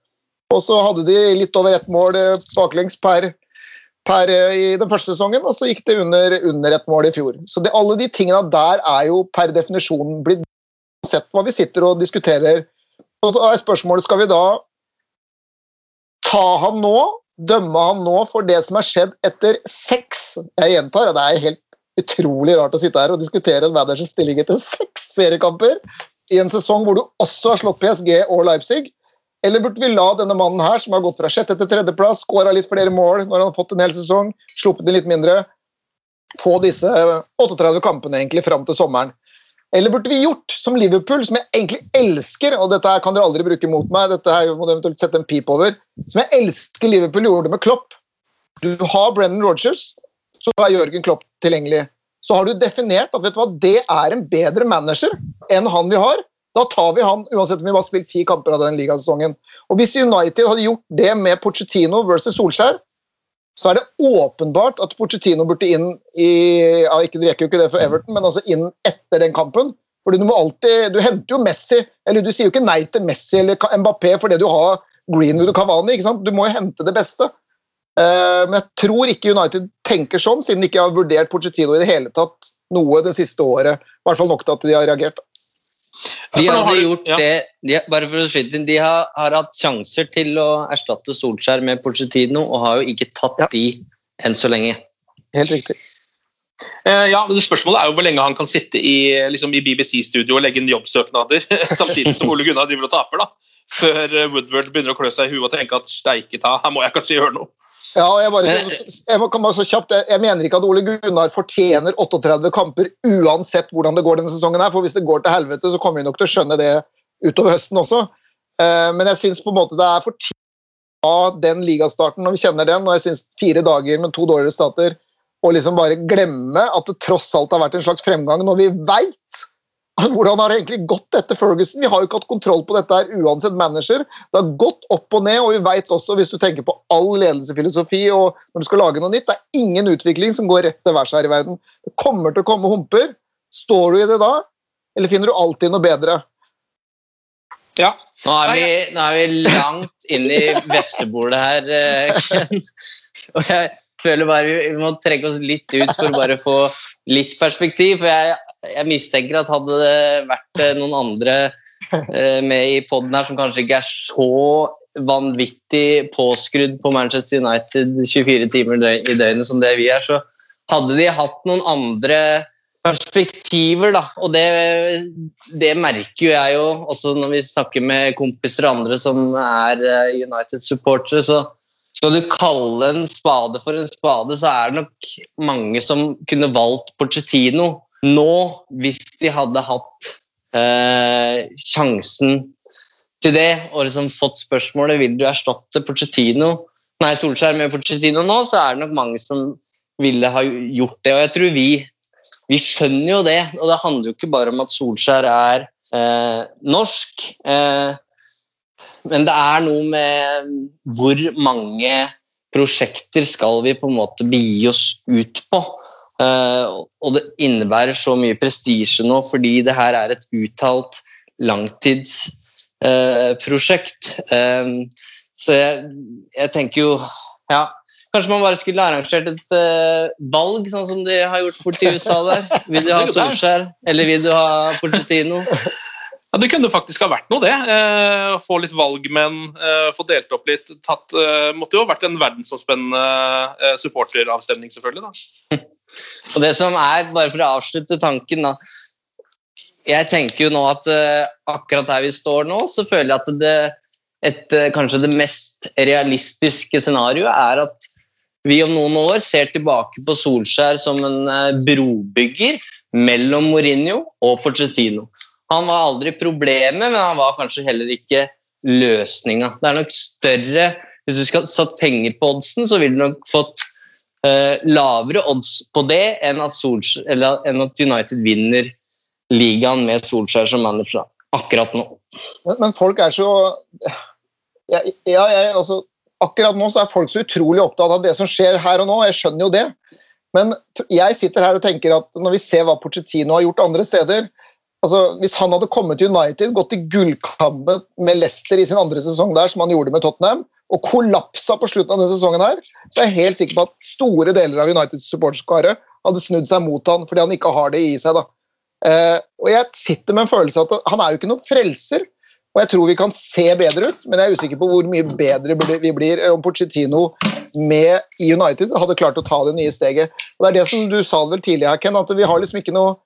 Og så hadde de litt over ett mål eh, baklengs per, per eh, i den første sesongen, og så gikk det under, under et mål i fjor. Så det, alle de tingene der er jo per definisjon blitt sett hva vi sitter og diskuterer. Og så er spørsmålet skal vi da ta han nå, dømme han nå for det som er skjedd etter seks Jeg gjentar, det er helt utrolig rart å sitte her og diskutere en managers stilling etter seks seriekamper i en sesong hvor du også har slått PSG og Leipzig. Eller burde vi la denne mannen her, som har gått fra sjette til tredjeplass, skåra litt flere mål når han har fått en hel sesong, sluppet inn litt mindre, få disse 38 kampene egentlig fram til sommeren? Eller burde vi gjort som Liverpool, som jeg egentlig elsker, og dette her kan dere aldri bruke mot meg, dette her må du eventuelt sette en pip over, som jeg elsker Liverpool gjorde med Klopp. Du har Brennan Rogers, så er Jørgen Klopp tilgjengelig. Så har du definert at vet du hva, det er en bedre manager enn han vi har. Da tar vi han uansett om vi bare har spilt ti kamper av den ligasesongen. Og Hvis United hadde gjort det med Pochettino versus Solskjær, så er det åpenbart at Pochettino burde inn i ja, ikke, rekker jo ikke det for Everton, men altså inn etter den kampen. Fordi Du må alltid, du henter jo Messi, eller du sier jo ikke nei til Messi eller Mbappé fordi du har Greenwood og Cavani. ikke sant? Du må jo hente det beste. Uh, men jeg tror ikke United tenker sånn, siden de ikke har vurdert Pochettino i det hele tatt noe det siste året. I hvert fall nok til at de har reagert. De hadde gjort det de, bare for å skyte inn, de har, har, hatt sjanser til å erstatte Solskjær med Porcetino, og har jo ikke tatt ja. de enn så lenge. Helt riktig. Eh, ja, men Spørsmålet er jo hvor lenge han kan sitte i, liksom, i BBC-studio og legge inn jobbsøknader samtidig som Ole Gunnar driver og taper, da, før Woodward begynner å klø seg i huet og tenke at steike ta, her må jeg kanskje gjøre noe. Ja, jeg, bare, jeg, kan bare så kjapt, jeg mener ikke at Ole Gunnar fortjener 38 kamper uansett hvordan det går denne sesongen. her, for Hvis det går til helvete, så kommer vi nok til å skjønne det utover høsten også. Eh, men jeg syns det er for tidlig av den ligastarten når vi kjenner den, og jeg syns fire dager med to dårligere stater og liksom bare glemme at det tross alt har vært en slags fremgang når vi veit hvordan har det egentlig gått etter Ferguson? Vi har jo ikke hatt kontroll på dette her uansett manager. Det har gått opp og ned, og vi vet også, hvis du tenker på all ledelsesfilosofi og når du skal lage noe nytt, det er ingen utvikling som går rett til værs her i verden. Det kommer til å komme humper. Står du i det da, eller finner du alltid noe bedre? Ja. Nå er vi, nå er vi langt inn i vepsebordet her, eh, Ken. Og jeg føler bare vi må trekke oss litt ut for å bare få litt perspektiv. For jeg jeg mistenker at hadde det vært eh, noen andre eh, med i poden her som kanskje ikke er så vanvittig påskrudd på Manchester United 24 timer i døgnet som det vi er, så hadde de hatt noen andre perspektiver, da. Og det, det merker jo jeg jo også når vi snakker med kompiser og andre som er eh, United-supportere. så skal du kalle en spade for en spade, så er det nok mange som kunne valgt Porcettino nå, hvis de hadde hatt eh, sjansen til det, og liksom fått spørsmålet vil du erstatte Pochettino, nei, Solskjær med Pochettino nå, så er det nok mange som ville ha gjort det. Og jeg tror vi, vi skjønner jo det. Og det handler jo ikke bare om at Solskjær er eh, norsk. Eh, men det er noe med hvor mange prosjekter skal vi på en måte begi oss ut på. Uh, og det innebærer så mye prestisje nå fordi det her er et uttalt langtidsprosjekt. Uh, uh, så jeg, jeg, tenker jo ja, Kanskje man bare skulle arrangert et uh, valg, sånn som de har gjort borti USA der. Vil du ha Solskjær, eller vil du ha Porcetino? Det kunne faktisk ha vært noe, det. Eh, få litt valgmenn, eh, få delt opp litt. Tatt, eh, måtte jo ha vært en verdensomspennende eh, supporteravstemning, selvfølgelig. da. Og det som er, bare for å avslutte tanken, da Jeg tenker jo nå at uh, akkurat der vi står nå, så føler jeg at det, et, uh, kanskje det mest realistiske scenarioet er at vi om noen år ser tilbake på Solskjær som en brobygger mellom Mourinho og Forcetino. Han var aldri problemet, men han var kanskje heller ikke løsninga. Det er nok større Hvis du skal satt penger på oddsen, så ville du nok fått eh, lavere odds på det enn at, Solskjær, enn at, United vinner ligaen med Solskjær som manager akkurat nå. Men, men folk er så Ja, jeg, altså akkurat nå så er folk så utrolig opptatt av det som skjer her og nå. Jeg skjønner jo det. Men jeg sitter her og tenker at når vi ser hva Porcettino har gjort andre steder altså Hvis han hadde kommet til United, gått i gullkampen med Leicester i sin andre sesong der, som han gjorde med Tottenham, og kollapsa på slutten av denne sesongen her, så er jeg helt sikker på at store deler av Uniteds supporterskare hadde snudd seg mot han fordi han ikke har det i seg. da. Eh, og jeg sitter med en følelse av at han er jo ikke noen frelser. Og jeg tror vi kan se bedre ut, men jeg er usikker på hvor mye bedre vi blir om Pochettino med i United hadde klart å ta det nye steget. Og Det er det som du sa vel tidligere, Ken, at vi har liksom ikke noe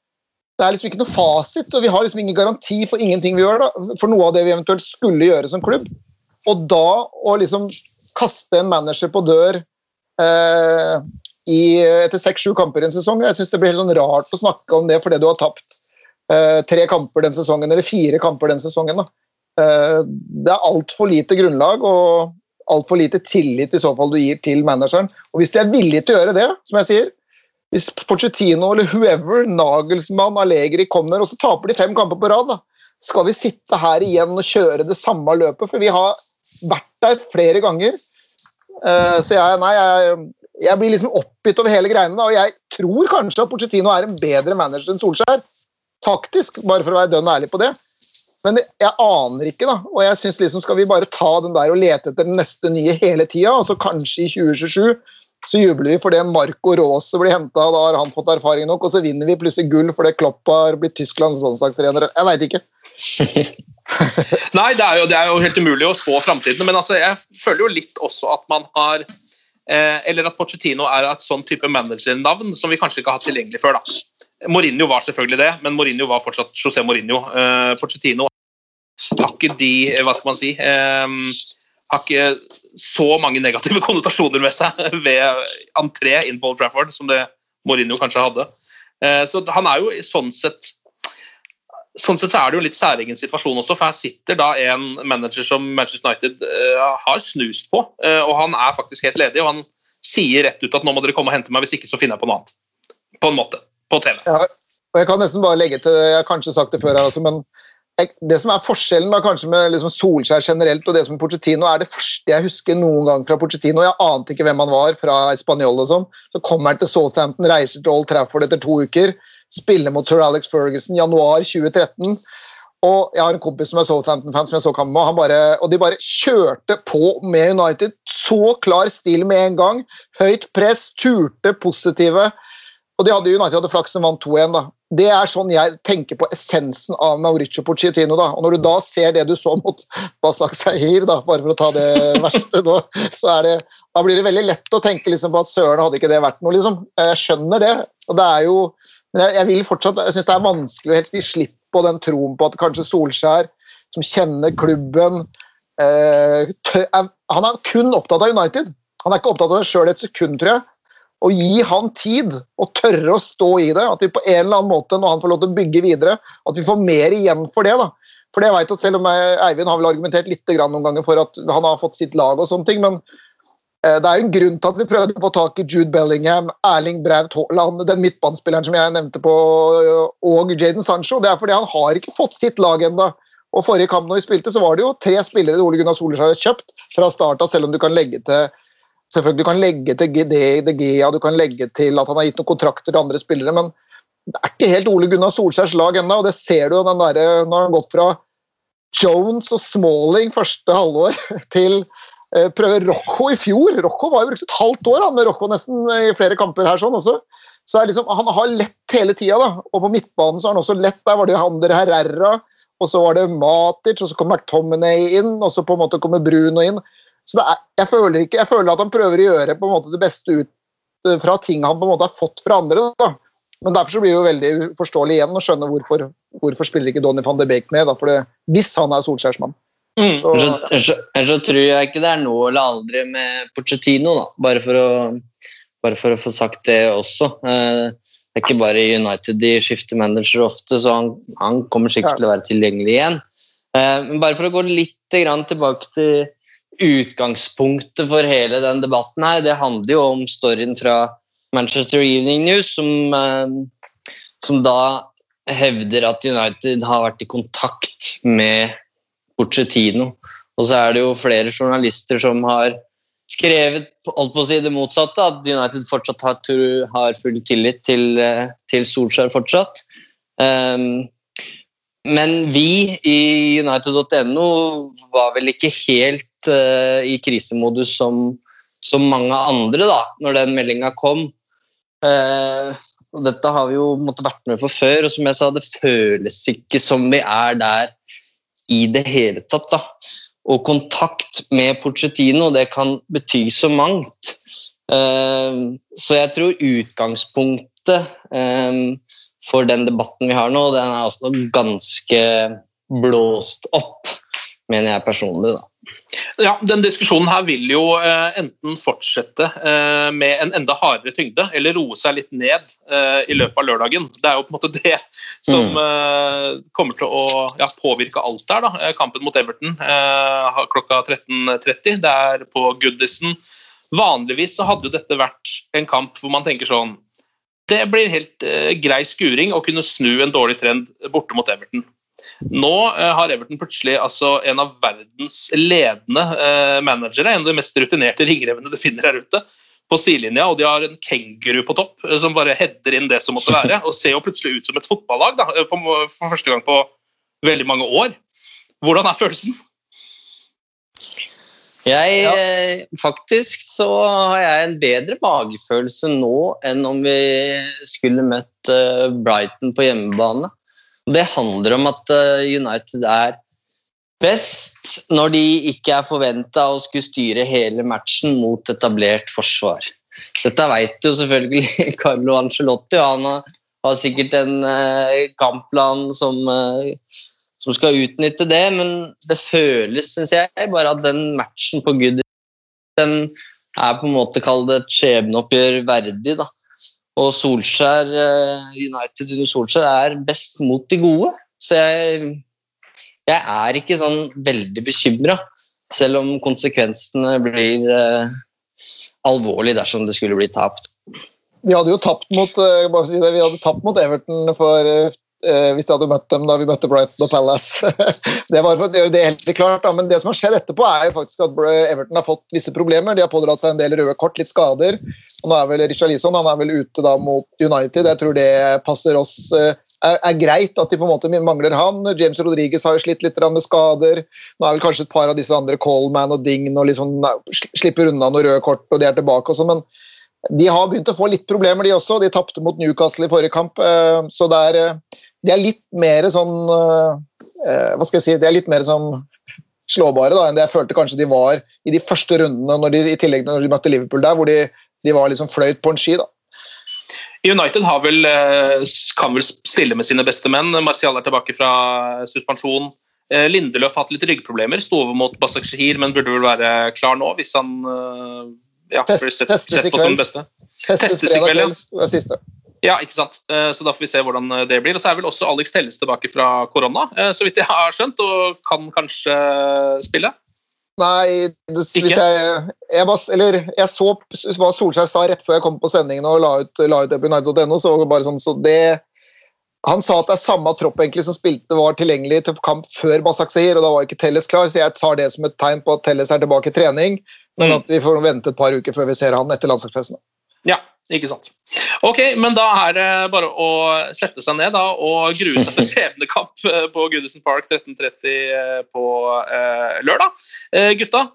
det er liksom ikke noe fasit, og vi har liksom ingen garanti for ingenting vi gjør, da, for noe av det vi eventuelt skulle gjøre som klubb. Og da å liksom kaste en manager på dør eh, i, etter seks-sju kamper i en sesong Jeg syns det blir helt sånn rart å snakke om det fordi du har tapt eh, tre kamper den sesongen, eller fire kamper den sesongen. da. Eh, det er altfor lite grunnlag og altfor lite tillit i så fall du gir til manageren. Og hvis de er villige til å gjøre det, som jeg sier Hvis Pochettino eller whoever, Nagelsmann, Allegri kommer og så taper de fem kamper på rad, da, skal vi sitte her igjen og kjøre det samme løpet? For vi har vært der flere ganger. Eh, så jeg, nei, jeg, jeg blir liksom oppgitt over hele greiene. Da, og jeg tror kanskje at Pochettino er en bedre manager enn Solskjær. Faktisk, bare for å være dønn ærlig på det. Men jeg aner ikke, da. Og jeg synes liksom skal vi bare ta den der og lete etter den neste nye hele tida. Altså kanskje i 2027 så jubler vi fordi Marco Rose blir henta, da har han fått erfaring nok, og så vinner vi plutselig gull fordi Klopp har blitt Tysklands landslagstrener. Jeg veit ikke. Nei, det er, jo, det er, jo, helt umulig å spå framtiden, men altså, jeg føler jo litt også at man har eh, Eller at Pochettino er et sånn type managernavn som vi kanskje ikke har hatt tilgjengelig før. da. Mourinho var selvfølgelig det, men Mourinho var fortsatt José Mourinho. Eh, Pochettino har ikke de Hva skal man si um, Har ikke så mange negative konnotasjoner med seg ved entré inn på Old Trafford som det Mourinho kanskje hadde. Uh, så han er jo sånn sett Sånn sett så er det jo litt særegen situasjon også, for her sitter da en manager som Manchester United uh, har snust på, og han er faktisk helt ledig. og han sier rett ut at nå må dere komme og hente meg, hvis ikke så finner jeg på noe annet. På en måte på TV. Ja, og jeg kan nesten bare legge til, jeg har kanskje sagt det før her også, men det som er forskjellen da kanskje med liksom Solskjær generelt og det som er Pochettino, er det første jeg husker noen gang fra Pochettino. Jeg ante ikke hvem han var fra Spanjol og sånn. Så kommer han til Southampton, reiser til Old Trafford etter to uker. Spiller mot Sir Alex Ferguson januar 2013. Og jeg har en kompis som er Southampton-fan, som jeg så kampen med. Bare, og de bare kjørte på med United. Så klar stil med en gang. Høyt press, turte, positive. Og de hadde United hadde flaks som vant 2-1. da. Det er sånn jeg tenker på essensen av Mauricio Pochettino. da. Og Når du da ser det du så mot Basak Sahir, da, bare for å ta det verste nå, så det, da blir det veldig lett å tenke liksom på at søren hadde ikke det vært noe. liksom. Jeg skjønner det. og det er jo, Men jeg, jeg vil fortsatt, jeg syns det er vanskelig å helt gi slipp på den troen på at kanskje Solskjær, som kjenner klubben eh, tør, er, Han er kun opptatt av United. Han er ikke opptatt av det sjøl et sekund, tror jeg og gi han tid og tørre å stå i det. At vi på en eller annen måte, når han får lov til å bygge videre, at vi får mer igjen for det. da. For jeg vet at Selv om Eivind har vel argumentert litt noen ganger for at han har fått sitt lag, og sånne ting, men eh, det er jo en grunn til at vi prøvde å få tak i Jude Bellingham, Erling Braut Haaland, den midtbanespilleren som jeg nevnte på, og Jaden Sancho. Det er fordi han har ikke fått sitt lag ennå. Og Forrige kamp når vi spilte, så var det jo tre spillere Ole Gunnar Solskjær har kjøpt fra starta, selv om du kan legge til Selvfølgelig Du kan legge til det, ja, du kan legge til at han har gitt noen kontrakter til andre spillere, men det er ikke helt Ole Gunnar Solskjærs lag ennå. og Det ser du den der, når han har gått fra Jones og Smalling første halvår til eh, prøve Rocco i fjor. Rocco var jo brukt et halvt år han med Rocco nesten i flere kamper her. sånn også. Så liksom, Han har lett hele tida, og på midtbanen så har han også lett. Der var det jo Hander Herrera, og så var det Matic, og så kom McTominay inn, og så på en måte kommer Bruno inn. Så er, jeg, føler ikke, jeg, føler at han prøver å gjøre på en måte det beste ut eh, fra ting han på en måte har fått fra andre. Da. Men derfor så blir det jo veldig uforståelig igjen å skjønne hvorfor, hvorfor spiller ikke Donny van de Beek med. Da, for det, hvis han er Solskjærsmann. Mm. Så, så, så, tror jeg ikke det er nå eller aldri med Pochettino, da. Bare for å, bare for å få sagt det også. Eh, det er ikke bare i United de skifter manager ofte, så han, han kommer sikkert ja. til å være tilgjengelig igjen. Eh, men bare for å gå litt tilbake til utgangspunktet for hele den debatten her, det handler jo om storyen fra Manchester Evening News, som, eh, som da hevder at United har vært i kontakt med Porcetino. Og så er det jo flere journalister som har skrevet holdt på å si det motsatte, at United fortsatt har, har full tillit til, eh, til Solskjær fortsatt. Um, men vi i United.no var vel ikke helt i krisemodus som, som mange andre da, når den meldinga kom. Eh, og dette har vi jo måtte, vært med på før, og som jeg sa, det føles ikke som vi er der i det hele tatt. da. Og kontakt med Pochettino, det kan bety så mangt. Eh, så jeg tror utgangspunktet eh, for den debatten vi har nå, den er også ganske blåst opp, mener jeg personlig. da. Ja, den diskusjonen her vil jo eh, enten fortsette eh, med en enda hardere tyngde, eller roe seg litt ned eh, i løpet av lørdagen. Det er jo på en måte det som eh, kommer til å ja, påvirke alt der. da. Kampen mot Everton klokka 13.30. Det er på Goodison. Vanligvis så hadde jo dette vært en kamp hvor man tenker sånn Det blir helt grei skuring å kunne snu en dårlig trend borte mot Everton. Nå eh, har Everton plutselig altså, en av verdens ledende eh, managere, en av de mest rutinerte ringrevene du finner her ute, på sidelinja, og de har en kenguru på topp eh, som bare header inn det som måtte være, og ser jo plutselig ut som et fotballag da, på, for første gang på veldig mange år. Hvordan er følelsen? Jeg, eh, Faktisk så har jeg en bedre magefølelse nå enn om vi skulle møtt eh, Brighton på hjemmebane. Det handler om at eh, United er best når de ikke er forventa å skulle styre hele matchen mot etablert forsvar. Dette vet jo selvfølgelig Carlo Ancelotti. Han har, sikkert en eh, kampplan som, eh, som skal utnytte det, men det føles, syns jeg, bare at den matchen på Good den er på en måte kall det et skjebneoppgjør verdig. da. Og Solskjær, eh, United under Solskjær er best mot de gode. Så jeg, jeg er ikke sånn veldig bekymra, selv om konsekvensene blir eh, alvorlige dersom det skulle bli tapt. Vi hadde jo tapt mot, eh, si det, hadde tapt mot Everton for eh, hvis jeg hadde møtt dem da vi møtte Brighton og Palace. det var for å gjøre det helt klart, da. Men det som har skjedd etterpå, er jo faktisk at Everton har fått visse problemer. De har pådratt seg en del røde kort, litt skader. Og nå er vel Richard Lison han er vel ute da mot United. Jeg tror det passer oss eh, er, er greit at de på en måte mangler han. James Rodriguez har jo slitt litt med skader. Nå er vel kanskje et par av disse andre, Coleman og Dign, og liksom slipper unna noen røde kort, og de er tilbake også, men de har begynt å få litt problemer, de også. De tapte mot Newcastle i forrige kamp. eh, Så det er, eh, de er litt mer sånn eh, Hva skal jeg si De er litt mer sånn slåbare da, enn det jeg følte kanskje de var i de første rundene, når de, i tillegg når de møtte Liverpool der, hvor de, de var liksom fløyt på en ski. da. United har vel, eh, kan vel stille med sine beste menn. Martial er tilbake fra suspensjon. Eh, Lindeløf har hatt litt ryggproblemer. Sto over mot Basak Shahir, men burde vel være klar nå hvis han eh, ja, blir sett, sett på som beste. Testes Testes i kveld, ja. siste. Ja, ikke sant. Eh, Så da får vi se hvordan eh, det blir. Og så er vel også Alex Telles tilbake fra korona, eh, så vidt jeg har skjønt, og kan kanskje spille. Nei, det, hvis jeg, jeg, var, eller, jeg så hva Solskjær sa rett før jeg kom på sendingen og la ut, la ut United.no. så bare sånn, så det Han sa at det er samme tropp egentlig som spilte var tilgjengelig til kamp før Basak Sehir, og da var ikke Telles klar, så jeg tar det som et tegn på at Telles er tilbake i trening, men Mm. at vi får vente et par uker før vi ser han etter landslagspausen. Ja, ikke sant. Ok, men da er det bare å sette seg ned da, og grue seg til skjebnekamp eh, på Goodison Park 13.30 eh, på eh, lørdag. Eh, gutta,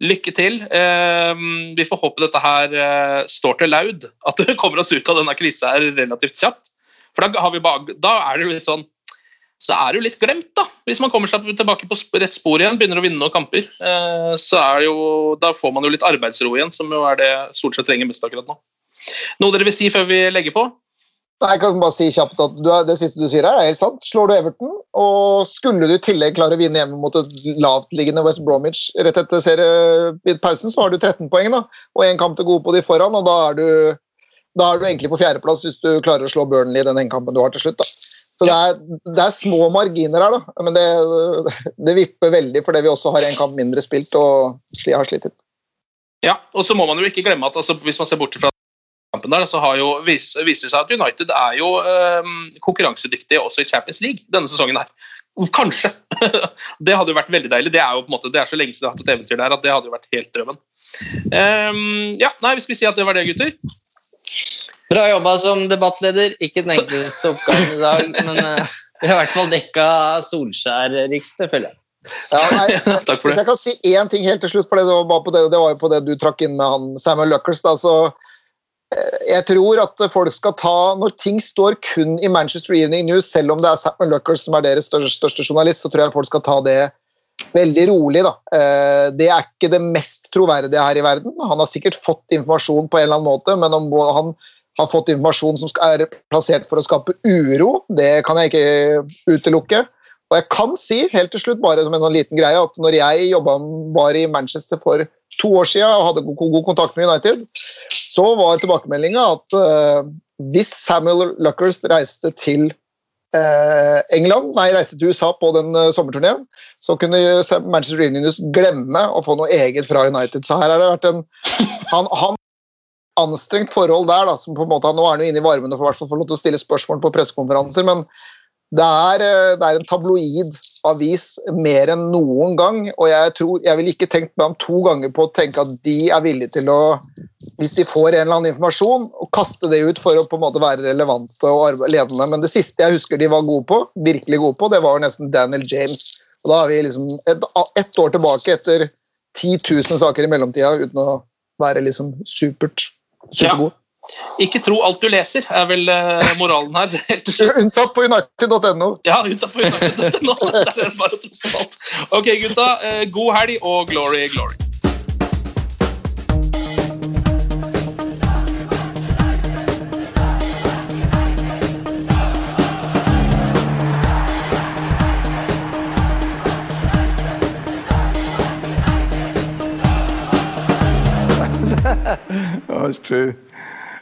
lykke til. Eh, vi får håpe dette her eh, står til laud, at vi kommer oss ut av denne krisa her relativt kjapt. For da, har vi bare, da er det jo litt sånn så er det jo litt glemt, da. Hvis man kommer seg tilbake på rett spor igjen, begynner å vinne noen kamper, så er det jo, da får man jo litt arbeidsro igjen, som jo er det Solskjær trenger mest akkurat nå. Noe dere vil si før vi legger på? Nei, jeg kan bare si kjapt at du Det siste du sier her, er helt sant. Slår du Everton, og skulle du i tillegg klare å vinne hjemme mot et lavtliggende West Bromwich rett etter seriepausen, så har du 13 poeng da, og én kamp til gode på de foran, og da er du, da er du egentlig på fjerdeplass hvis du klarer å slå Burnley i den enkampen du har til slutt. da. Så det er, det er små marginer her, da, men det, det vipper veldig fordi vi også har en kamp mindre spilt og har slitt litt. Ja, og så må man jo ikke glemme at altså, hvis man ser bort fra kampen der, så har jo, viser det seg at United er jo øhm, konkurransedyktige også i Champions League denne sesongen her. Kanskje. det hadde jo vært veldig deilig. Det er jo på en måte, det er så lenge siden jeg har hatt et eventyr der at det hadde jo vært helt drømmen. Um, ja, nei, Skal vi si at det var det, gutter? Bra jobba som debattleder. Ikke den enkleste oppgaven i dag, men uh, vi har i hvert fall dekka Solskjær-ryktet, føler jeg. Ja, nei, Takk for Hvis jeg kan si én ting helt til slutt, for det var, på det, det var jo på det du trakk inn med han Samuel Luckers. Da, så eh, jeg tror at folk skal ta Når ting står kun i Manchester Evening News, selv om det er Samuel Luckers som er deres største, største journalist, så tror jeg folk skal ta det veldig rolig. Da. Eh, Det er ikke det mest troverdige her i verden. Han har sikkert fått informasjon på en eller annen måte, men om han har fått informasjon som er plassert for å skape uro, det kan jeg ikke utelukke. Og jeg kan si helt til slutt, bare som en sånn liten greie, at når jeg jobba var i Manchester for to år siden og hadde god, god kontakt med United, så var tilbakemeldinga at uh, hvis Samuel Luckers reiste til uh, England, nei, reiste til USA på den uh, sommerturneen, så kunne Manchester United glemme å få noe eget fra United. Så her har det vært en han, han anstrengt forhold der, da, som på en måte, nå er han jo inne i varmen og får i hvert fall få lov til å stille spørsmål på pressekonferanser, men det er, eh, det er en tabloid avis mer enn noen gang, og jeg tror, jeg ville ikke tenkt meg om to ganger på å tenke at de er villige til å, hvis de får en eller annen informasjon, å kaste det ut for å på en måte være relevante og ledende. Men det siste jeg husker de var gode på, virkelig gode på, det var nesten Daniel James. Og da er vi liksom ett et år tilbake etter 10 000 saker i mellomtida uten å være liksom supert, supergod. Ikke tro alt du leser, er vel eh, moralen her. helt til slutt. Unntatt på united.no. Ja, unntatt på United.no. Er bare alt. Ok, gutta. eh, God helg og glory, glory. Oh, it's true.